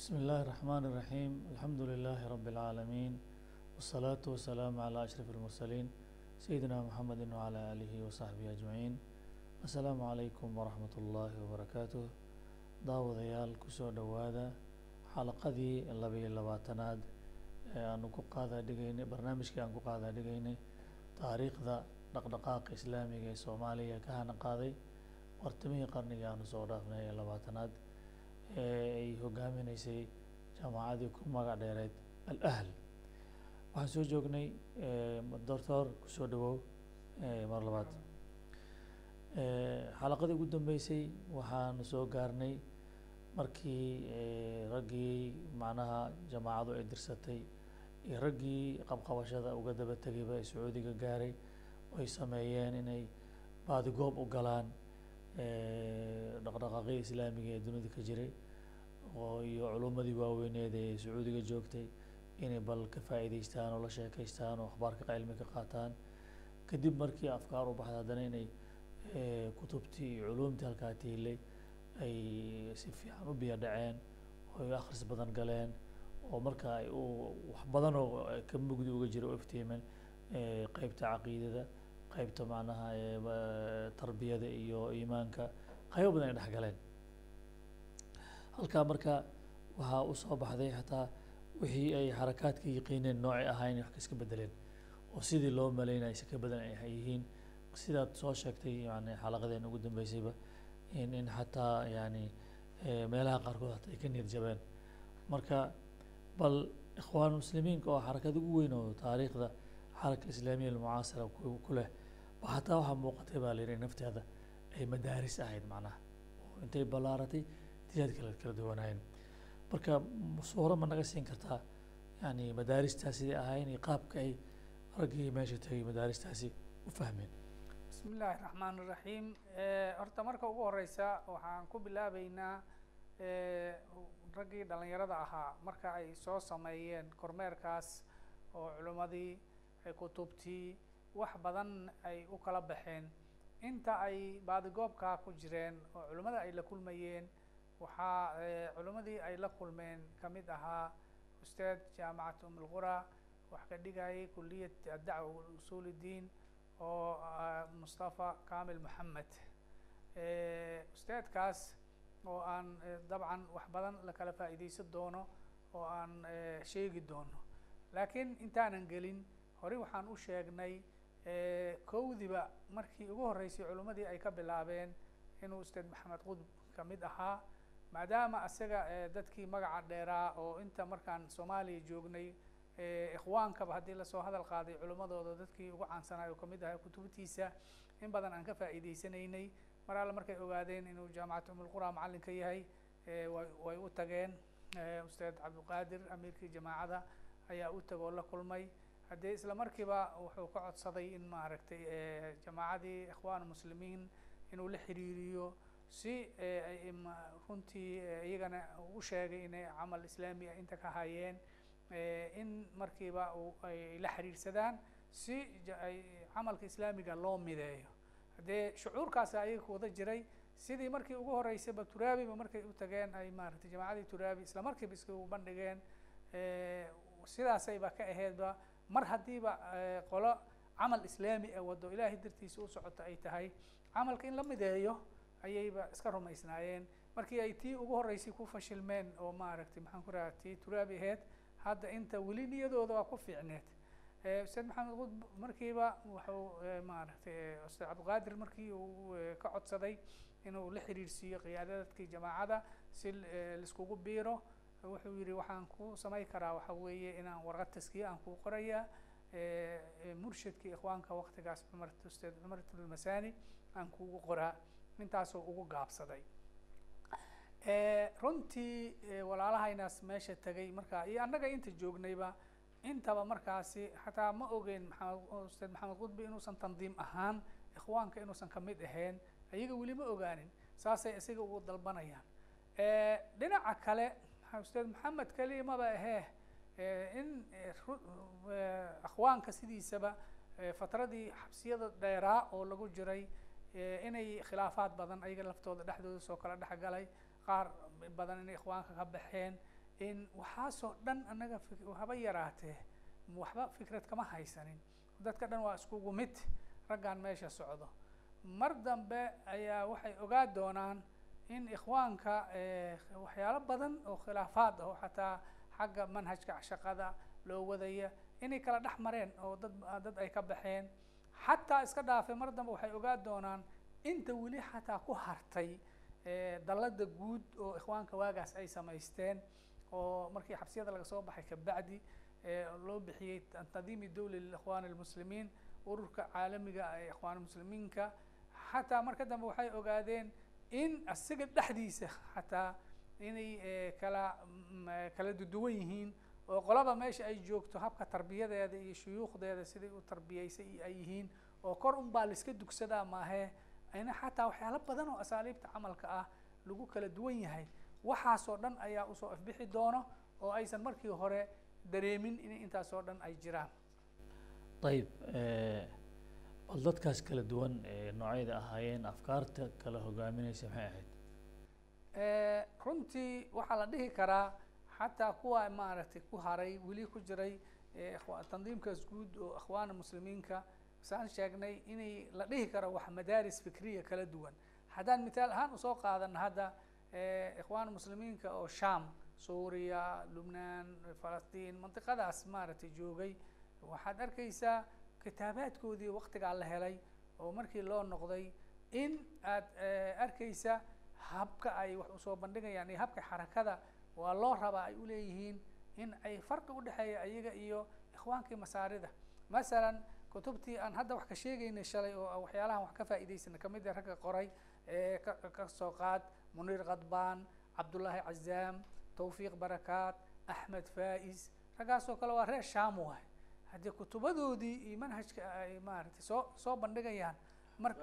بسم الله الرحمن الرحيم الحمد لله رب العالمين والصلاة والسلام على أشرف المرسلين سيدنا محمد وعلى آله وصحبه أجمعين السلام عليكم ورحمة الله وبركاته daawadayaal kusoo dhowaada xalaqadii labiyo labaatanaad ee aanu ku qaadaa dhigaynay barnaamijkii aan ku qaadaa dhigaynay taariikhda dhaqdhaqaaqa islaamiga ee soomaaliya ka hana qaaday wartamihii qarnigii aanu soo dhaafnay ee labaatanaad ee ay hogaaminaysay jaamacadii ku magac dheereed al-ahl. Waxaan soo joognay doctor ku soo dhawow mar labaad. Xalaqadii ugu dambeysay waxaanu soo gaarnay markii raggii macnaha jamaacadu ay dirsatay iyo raggii qabqabashada uga daba tegayba ee sacuudiga gaaray. Ay sameeyeen inay baadigoob u galaan dhaqdhaqaaqii islaamiga ee dunida ka jiray oo iyo culummadii waaweyneed ee sacuudiga joogtay inay bal ka faa'iidaystaan oo la sheekaystaan oo akhbaarka cilmi ka qaataan. Kadib markii afkaar u baxda haddana inay kutubtii iyo culuumtii halkaa tiilay ay si fiican u biyo dhaceen oo ay akhris badan galeen oo marka ay u wax badan oo ka mugdi uga jira u iftiimeen qeybta caqiidada qeybta macnaha tarbiyada iyo iimaanka qaybo badan ay dhex galeen. Halkaa marka waxaa u soo baxday xataa wixii ay xarakaadka yaqiineen noocay ahayn wax kaska bedeleen oo sidii loo malaynaya si ka badan ay yihiin. Sidaad soo sheegtay yani xalaqadeen ugu dambeysayba in in xataa yani meelaha qaarkood hata ay ka niyad jabeen. Marka bal ikhwaan muslimiinka oo xarakad ugu weyn oo taariikhda xaraka islaamiya almucaasira ku leh ba xataa waxaa muuqatay baa la yidhi nafteeda ay madaaris ahayd macnaha. Oo intay ballaaratay tijaad kala kala duwanaayeen marka suuro ma naga siin kartaa yani madaaristaas siday ahayn iyo qaabka ay raggii meesha tegay madaaristaasi u fahmeen. Bismi illaahi raxmaan iraxiim horta marka ugu horeysa waxaan ku bilaabeynaa raggii dhalinyarada ahaa. Marka ay soo sameeyeen kormeerkaas oo culimmadii kutubtii wax badan ay u kala baxeen. Inta ay baadigoobkaa ku jireen oo culimmada ay la kulmayeen waxaa culimmadii ay la kulmeen ka mid ahaa ustaad jaamacat um lqura wax ka dhigayay kuliyat addacwa usul اdiin oo mustafa kamil moxamed ustaadkaas oo aan dabcan wax badan la kala faa'iideysan doono oo aan sheegi doono. Laakiin intaanan gelin horey waxaan u sheegnay kowdiba markii ugu horreysay culimmadii ay ka bilaabeen inuu ustaad maxamed qudb ka mid ahaa maadaama isaga dadkii magaca dheeraa oo inta markaan soomaaliya joognay ikhwaankaba haddii la soo hadal qaaday culimmadooda dadkii ugu caansanay oo ka mid ahaa kutubtiisa in badan aan ka faa'iideysanaynay mar alle markay ogaadeen inuu jaamacat umulqura macallin ka yahay way u tageen. Ustaad cabdiqaadir amiirkii jamaacada ayaa u tagoo la kulmay haddee isla markiiba wuxuu ka codsaday in maaragtay jamaacadii ikhwaan muslimiin inuu la xiriiriyo si runtii iyagana u sheegay inay camal islaami ah inta ka hayeen in markiiba ay la xiriirsadaan si camalka islaamiga loo mideeyo. Haddee shucuurkaasi ayaga ku wada jiray sidii markii ugu horeysayba turaabiba markay u tageen ay maaragtay jamacadii turaabi isla markiiba isku bandhigeen sidaasayba ka aheydba mar haddiiba qolo camal islaami ah wado ilaahay dartiisa u socota ay tahay camalka in la mideeyo ayayba iska rumaysnaayeen. Markii ay tii ugu horeysay ku fashilmeen oo maaragtay maxaan ku raha tii turaabi aheyd hadda inta weli niyadooda waa ku fiicneed. Ustaad maxamed qudb markiiba wuxuu maaragtay ustaad cabdiqaadir markii uu ka codsaday inuu la xiriirsiiyo qiyaadadkii jamaacada si laiskugu biiro wuxuu yihi waxaan ku samayn karaa waxa weeye inaan warqad taskiya aan kuu qoraya murshidkii ikhwaanka waktigaas cumar ustaad cumar tulmasani aan kugu qoraa. Intaasoo ugu gaabsaday. Runtii walaalahaynaas meesha tegay markaa iyo annaga inta joognayba intaba markaasi xataa ma ogeyn ustaad maxamed qudbi inuusan tandiim ahaan ikhwaanka inuusan ka mid ahayn ayaga weli ma ogaanin saasay isaga ugu dalbanayaan. Dhinaca kale ustaad maxamed keliya maba ahee in akhwaanka sidiisaba fatradii xabsiyada dheeraa oo lagu jiray inay khilaafaad badan ayaga laftooda dhexdooda soo kala dhexgalay qaar badan inay ikhwaanka ka baxeen in waxaasoo dhan annaga haba yaraatee waxba fikrad kama haysanin. Dadka dhan waa iskugu mid raggan meesha socdo. Mar dambe ayaa waxay ogaa doonaan in ikhwaanka eh, waxyaalo badan oo khilaafaad ah oo xataa xagga manhajka shaqada loo wadaya inay kala dhex mareen oo dad dad ay ka baxeen. Xataa iska dhaafay mar dambe waxay ogaa doonaan inta weli xataa ku hartay eh, dallada guud oo ikhwaanka waagaas ay samaysteen oo markii xabsiyada laga soo baxay kabacdi ee loo bixiyey tandiimi dawli liikhwaan almuslimiin ururka caalamiga ee ikhwaan muslimiinka. Xataa marka dambe waxay ogaadeen in asiga dhexdiisa xataa inay eh, kala mm, eh, kala duduwan yihiin oo qolaba meesha ay joogto habka tarbiyadeeda iyo shuyuukhdeeda siday u tarbiyeysay iyo ay yihiin oo kor un baa laiska dugsadaa maahee ayna xataa waxyaalo badan oo asaaliibta camalka ah lagu kala duwan yahay. Waxaasoo dhan ayaa u soo ifbixi doono oo aysan markii hore dareemin in intaasoo dhan ay jiraan. Ayib bal dadkaas kala duwan ee noocyada ahaayeen afkaarta kala hogaaminaysa maxay ahayd? Runtii waxaa la dhihi karaa xataa kuwa maaragtay ku haray weli ku jiray tandiimkaas guud oo ikhwaana muslimiinka. Saan sheegnay inay la dhihi karo wax madaaris fikriya kala duwan. Haddaan mithaal ahaan u soo qaadana hadda ikhwaana muslimiinka oo sham suuriya lubnaan falastiin mantiqadaas maaragtay joogay waxaad arkaysaa kitaabaadkoodii waqtigaa la helay oo markii loo noqday in aad eh, arkaysa habka ay wax u soo bandhigayaan iyo habka xarakada waa loo rabaa ay uleeyihiin in ay farqi udhexeeya iyaga iyo ikhwaankii masaarida. Masalan kutubtii aan hadda wax ka sheegaynay shalay oo waxyaalahan wax ka faa'iidaysana ka mid ah ragga qoray ka ka soo qaad muniir khadbaan cabdullaahi cazaam tawfiiq barakaat axmed faa'is raggaasoo kale waa reer sham waay haddii kutubadoodii iyo manhajka ay maaragtay soo soo bandhigayaan mar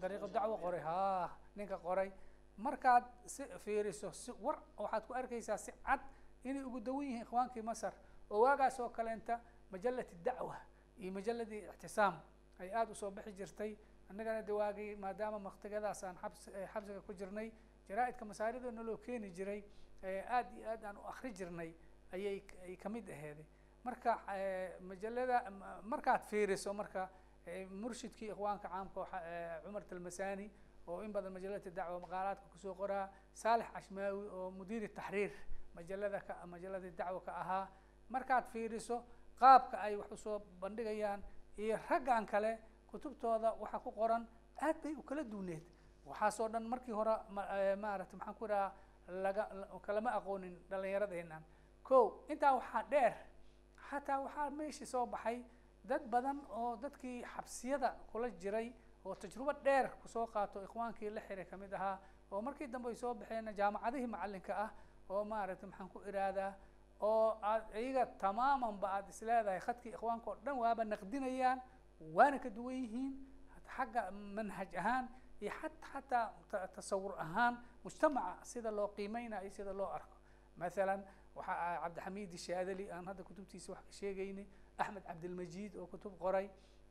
dariiqo dacwo qoray haa ninka qoray. Markaad si fiiriso si war waxaad ku arkaysaa si cad inay ugu dawan yihiin ikhwaankii masar oo waagaas oo kaleenta majalati dacwa iyo majaladii ictisaam ay aada u soo bixi jirtay. Annagana de waagii maadaama maktigadaas aan xabs eh, xabsiga ku jirnay jaraa-idka masaarida naloo keeni jiray eh, aad iyo aad aan u akri jirnay ayay ay ka mid aheeday marka eh, majalada ma- markaad fiiriso marka eh, murshidkii ikhwaanka caamka eh, cumar talmasani oo in badan majalada dacwa maqaalaadka ku soo qoraa saalex cashmaawi oo mudiiri taxriir majalada ka majalada dacwa ka ahaa. Markaad fiiriso qaabka ay wax u soo bandhigayaan iyo raggan kale kutubtooda waxa ku qoran aad bay u kala duwneed. Waxaasoo dhan markii hore ma- maaragtay maxaan ku idhaha laga la- kalama aqoonin dhallinyaradeennan ko intaa waxaa dheer xataa waxaa meeshii soo baxay dad badan oo dadkii xabsiyada kula jiray oo tajrubo dheer ku soo qaato ikhwaankii la xiray ka mid ahaa oo markii dambe ay soo baxeen jaamacadihii macalinka ah oo maaragtay maxaan ku iraadaa oo aad iyaga tamaamanba aad isleedahay khadkii ikhwaanka oo dhan waaba naqdinayaan waana ka duwan yihiin. Xagga manhaj ahaan iyo xat xataa ta- tasawur ahaan mujtamaca sida loo qiimeynayo iyo sida loo arko waxa ah cabdixamid shaadali aan hadda kutubtiisa wax ka sheegaynay axmed cabdilmajid oo kutub qoray.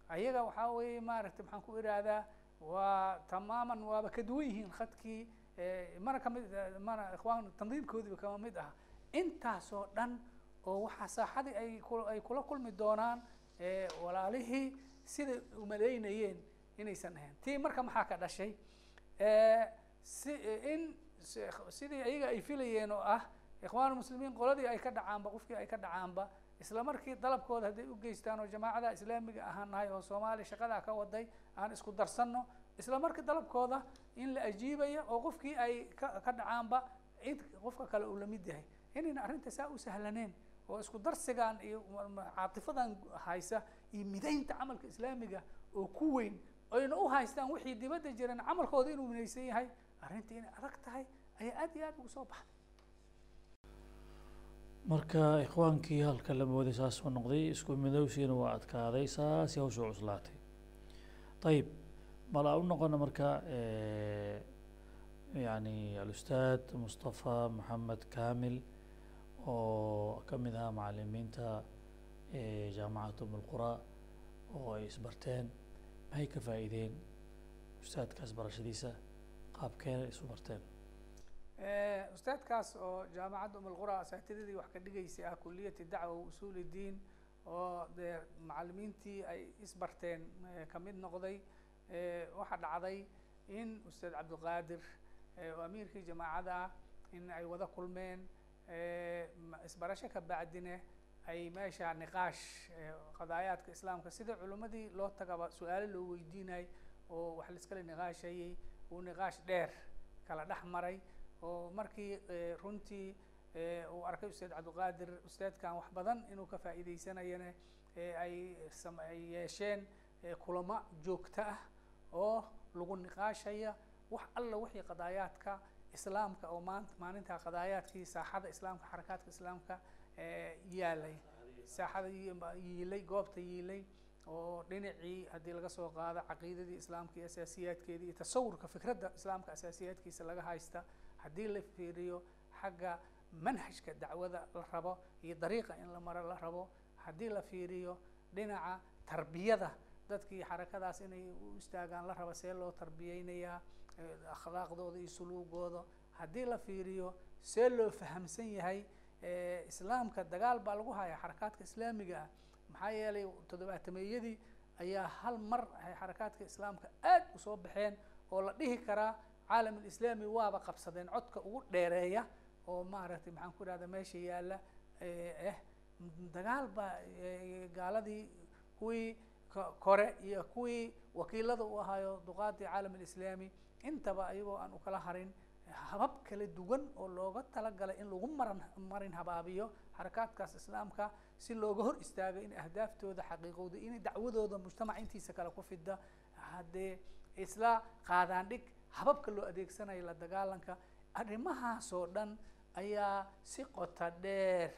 Ayaga waxaa weeye maaragtay maxaan ku irahdaa waa tamaaman waaba ka duwan yihiin khadkii eh, mana ka mid eh, mana ikhwaan tandiibkoodiiba kama mid ah intaasoo dhan oo waxaa saaxadii ay ay kula kulmi doonaan eh, walaalihii siday umaleynayeen inaysan ahayn. Tii marka maxaa ka dhashay? Si in sidii iyaga ay filayeen oo ah ikhwaan muslimiin qoladii ay ka dhacaanba qofkii ay ka dhacaanba isla markii dalabkooda hadday u geystaan oo jamaacada islaamiga ahaan nahay oo soomaaliya shaqadaa ka waday aan isku darsanno isla markii dalabkooda in la ajiibaya oo qofkii ay ka ka dhacaanba cid qofka kale uu la mid yahay. Inayna arrinta saa u sahlaneen oo isku darsigan iyo caatifadan haysa iyo midaynta camalka islaamiga oo ku weyn ayna u haystaan wixii dibadda jiran camalkooda inuu minaysan yahay arrintii inay adag tahay ayaa aad iyo aad ugu soo baxday marka ikhwaankii halka la mooday saas u noqday isku midowsiina waa adkaaday saasi hawsha cuslaatay. Ayib bal aan u noqono marka yani alustaad mustafa maxamed kamil oo ka mid ahaa macalimiinta jaamacat um lqura oo ay isbarteen maxay ka faa'iideen ustaadkaas barashadiisa? Qaabkeena isu barteen ustaadkaas oo jaamacadda umulqura asaatidadii wax ka dhigaysay ah kuliyati dacwa wa usuuli diin oo dee macalimiintii ay isbarteen ka mid noqday waxaa dhacday in ustaad cabdiqaadir oo amiirkii jamaacada ah in ay wada kulmeen isbarasho ka bacdine ay meesha niqaash qadaayaadka islaamka sida culimmadii loo tagaba su'aalo loo weydiinay oo wax laiskala niqaashayey uu niqaash dheer kala dhex maray oo markii runtii uu arkay ustaad cabdiqaadir ustaadkan wax badan inuu ka faa'iideysanayana ay sam ay yeesheen kulamo joogto ah oo lagu niqaashaya wax alla wixii qadaayaadka islaamka oo maalinta qadaayaadkii saaxada islaamka xarakaadka islaamka yaalay. Saaxada yiilay goobta yiilay oo dhinacii haddii laga soo qaado caqiidadii islaamka iyo asaasiyaadkeedii iyo tasawurka fikradda islaamka asaasiyaadkiisa laga haysta haddii la fiiriyo xagga manhajka dacwada la rabo iyo dariiqa in la maro la rabo haddii la fiiriyo dhinaca tarbiyada dadkii xarakadaas inay u istaagaan la rabo see loo tarbiyeynayaa akhlaaqdooda iyo suluugooda haddii la fiiriyo see loo fahamsan yahay islaamka dagaal baa lagu hayaa xarakaadka islaamiga ah maxaa yeelay toddobaatameeyadii ayaa hal mar ay xarakaadka islaamka aad u soo baxeen oo la dhihi karaa caalam alislaami waaba qabsadeen codka ugu dheereeya oo maaragtay maxaan ku idhahda meesha yaalla eh dagaal baa gaaladii kuwii kore iyo kuwii wakiilada u ahaayo duqaadii caalam alislaami intaba ayagoo aan u kala harin habab kala duwan oo looga talagalay in lagu maran marin habaabiyo xarakaadkaas islaamka si looga hor istaago in ahdaaftooda xaqiiqowda in dacwadooda mujtamac intiisa kale ku fida haddee isla qaadaan dhig hababka loo adeegsanayo la dagaalanka arrimahaasoo dhan ayaa si qota dheer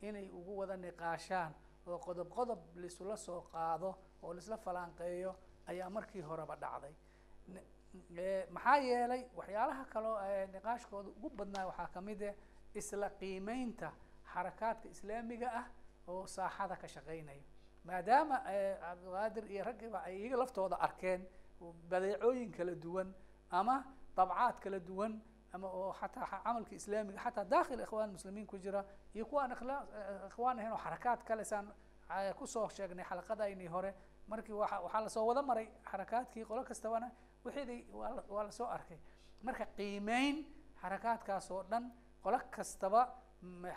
inay ugu wada niqaashaan oo qodob qodob laisula soo qaado oo laisla falaanqeeyo ayaa markii horeba dhacday. Maxaa yeelay waxyaalaha kaloo niqaashkooda ugu badnaa waxaa ka mid eh isla qiimeynta xarakaadka islaamiga ah oo saaxada ka shaqeynaya maadaama cabdiqaadir iyo raggiiba ay iyaga laftooda arkeen badeecooyin kala duwan ama dabcaad kala duwan ama oo xataa camalka islaamiga xataa dakhil ikhwaan muslimiin ku jira. Iyo kuwa aan ikhwaan ahayn oo xarakaad kale saan ku soo sheegnay xalaqadaynii hore. Markii waa waxaa la soo wada maray xarakaadkii qolo kastabana wixii waa la soo arkay. Marka qiimeyn xarakaadkaas oo dhan qolo kastaba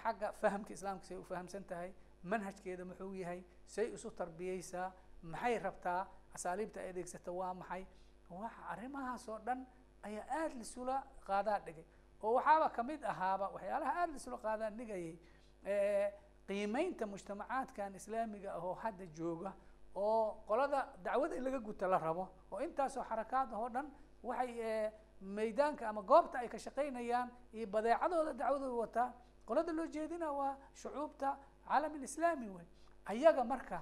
xagga fahamka islaamka say ufahamsan tahay manhajkeeda muxuu yahay say isu tarbiyeysaa maxay rabtaa asaaliibta ay adeegsata waa maxay waxa arrimahaas oo dhan ayaa aada laisula qaadaa dhigay. Oo waxaaba ka mid ahaaba waxyaalaha aada laisula qaadaa dhigayay qiimeynta mujtamacaadkan islaamiga ah oo hadda jooga oo qolada dacwada in laga guta la rabo oo intaasoo xarakaad ah oo dhan waxay maydaanka ama goobta ay ka shaqeynayaan iyo badeecadooda dacwadooda wataa qolada loo jeedina waa shucuubta caalam alislaami wey ayaga marka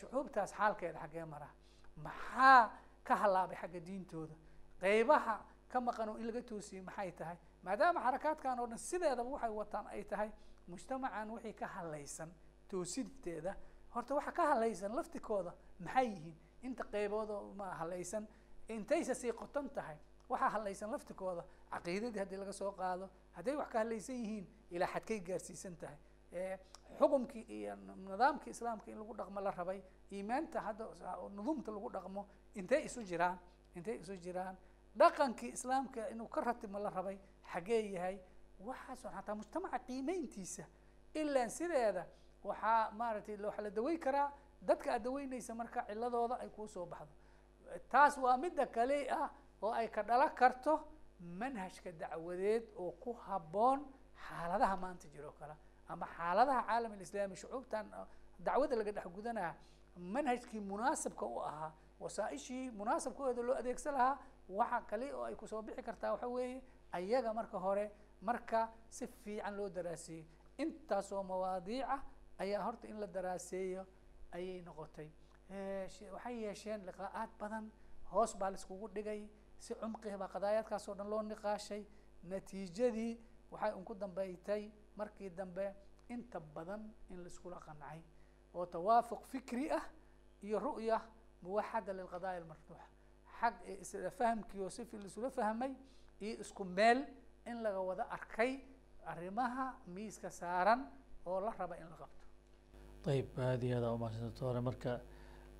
shucuubtaas xaalkeeda xaggee mara maxaa ka halaabay xagga diintooda. Qeybaha ka maqan oo in laga toosiyey maxay tahay? Maadaama xarakaadkan oo dhan sideedaba waxay wataan ay tahay mujtamacan wixii ka halaysan toosinteeda horta waxa ka halaysan laftikooda maxay yihiin? Inta qeybood oo ma halaysan intaysa sii qoton tahay. Waxaa halaysan laftikooda caqiidadii haddii laga soo qaado hadday wax ka halaysan yihiin ilaa xadkay gaarsiisan tahay. Xukumkii iyo nidaamkii islaamka in lagu dhaqmo la rabay iimaanta hadda nuduumta lagu dhaqmo intay isu jiraan intay isu jiraan? Dhaqankii islaamka inuu ka ratimo la rabay xagee yahay? Waxaasoo xataa mujtamaca qiimeyntiisa ilaan sideeda waxaa maaragtay waxa la daweyn karaa dadka aad daweyneysa marka ciladooda ay kuu soo baxdo. Taas waa midda kale ah oo ay ka dhalan karto manhajka dacwadeed oo ku habboon xaaladaha maanta jiro kale. Ama xaaladaha caalam alislaami shucuubtan dacwada laga dhex gudanaya manhajkii munaasibka u ahaa wasaaishii munaasabkooda loo adeegsan lahaa waxa kale oo ay ku soo bixi kartaa waxa weeye ayaga marka hore marka si fiican loo daraaseeyo intaasoo mawaadiica ayaa horta in la daraaseeyo ayay noqotay. Waxay yeesheen liqaa'aad badan hoos baa laiskugu dhigay si cumqiga baa qadaayaadkaas oo dhan loo niqaashay. Natiijadii waxay unku dambaytay markii dambe inta badan in laiskula qancay oo tawaafuq fikri ah iyo ru'ya muwaxada lilqadaaya almarfuuxa xag isla fahamkii oo si fi laisula fahmay iyo isku meel in laga wada arkay arrimaha miiska saaran oo la raba in la qabto. Ayib aada iyo aada umahadsan doctore marka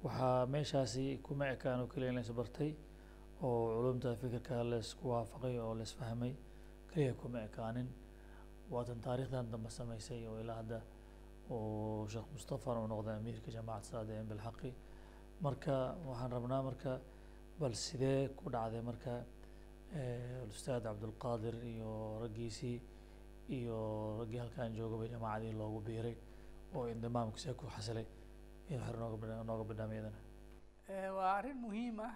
waxaa meeshaasi kuma ekaan oo keliya in la isbartay oo culumta fikirka laysku waafaqay oo la keliya kuma ekaanin waatan taarikhdan dambe samaysay oo ilaa hadda oo sheekh mustafana uu noqday amiirka jamacat saadiin bilxaqi marka waxaan rabnaa marka bal sidee ku dhacday marka ustaad cabdulqaadir iyo raggiisii iyo raggii halkaan joogaba jamaacadii loogu biiray oo indimaamka see ku xasilay. Waxar nooga nooga bidhaam iyadana waa arrin muhiim ah.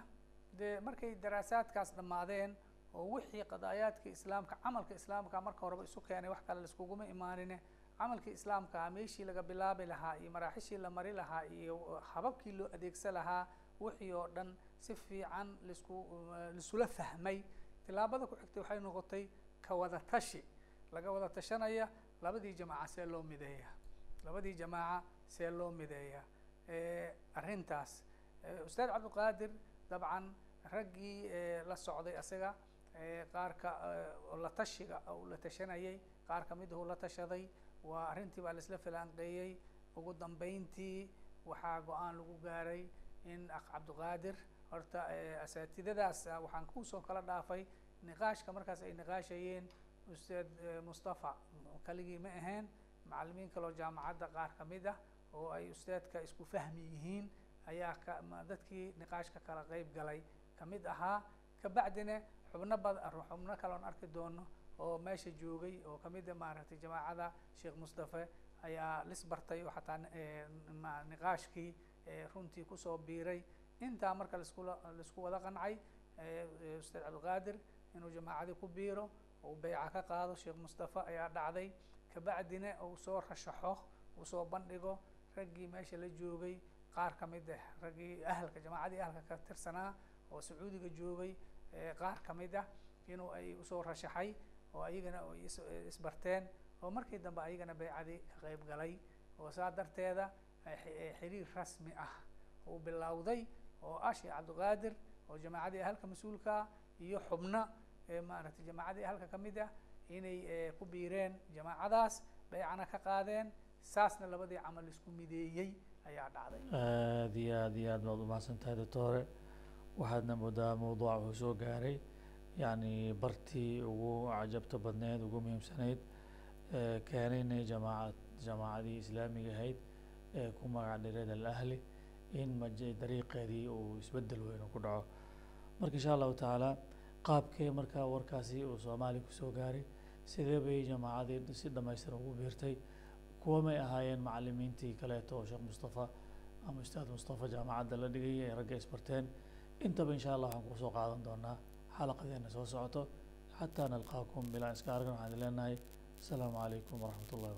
Dee markay daraasaadkaas dhammaadeen oo wixii qadaayaadka islaamka camalka islaamka marka horeba isu keenay wax kale laiskuguma imaanine camalkii islaamka meeshii laga bilaabi lahaa iyo maraaxishii la mari lahaa iyo hababkii loo adeegsan lahaa wixii oo dhan si fiican la isku laisula fahmay. Tilaabada ku xigtay waxay noqotay ka wada tashi laga wada tashanaya labadii jamaaca see loo mideeya. Labadii jamaaca see loo mideeya. Arrintaas ustaad cabdulqaadir dabcan raggii la socday isaga qaarka la tashiga uu la tashanayay qaar ka mid ahuu la tashaday waa arrintii baa laisla filaanqeeyey ugu dambeyntii waxaa go'aan lagu gaaray in ak cabdiqaadir horta asaatidadaas waxaan ku soo kala dhaafay niqaashka markaas ay niqaashayeen ustaad mustafa. Kaligii ma ahayn macalimiin kaloo jaamacadda qaar ka mid ah oo ay ustaadka isku fahmi yihiin ayaa ka dadkii niqaashka kala qeyb galay. Kamid ahaa kabacdina xubno bad xubno kaloon arki doono oo meesha joogay oo kamida maaragtay jamaacada sheekh mustafe ayaa lis bartay oo xataa niqaashkii runtii ku soo biiray. Intaa marka laskula la isku wada qancay ustaad cabdilqaadir inuu jamaacadii ku biiro uu beyca ka qaado sheekh mustafe ayaa dhacday. Kabacdina uu soo rashaxo uu soo bandhigo raggii meesha la joogay qaar ka mid ah raggii ahalka jamaacadii ahalka ka tirsanaa oo sacuudiga joogay qaar ka mid ah inuu ay u soo rashaxay oo ayagana isbarteen oo markii dambe ayagana beycadii ka qeyb galay oo saa darteeda xiriir rasmi ah uu bilowday oo ah sheekh oo jamaacadii ahalka mas'uulkaa iyo xubno maaragtay jamaacadii ahalka ka mid ah inay ku biireen jamaacadaas beycana ka qaadeen saasna labadii camal isku mideeyey ayaa dhacday. Aada iyo aada iyo aad baad umahadsan tahay doctore waxaadna moodaa mawduuca wuxuu soo gaaray yacni bartii ugu cajabta badneed ugu muhiimsanayd keenayna jamaacad jamaacadii islaamiga ahayd ee ku magac dhireed alahli in dariiqeedii uu isbeddel weyn ku dhaco. Marka insha allahu tacaala qaabkee markaa warkaasi uu soomaaliya ku soo gaaray sidee bay jamaacadii si dhamaystiran ugu biirtay? Kuwa may ahaayeen macalimiintii kaleeto oo sheekh mustafa ama ustaad mustafa jaamacadda la dhigay ay ragga isbarteen intaba insha allah waxaan ku soo qaadan doonaa xalaqadeena soo socoto. Xataa nalqaakum bilaa iska argan waxaan leenahay. Asalaamu calaykum waraxmat ullahi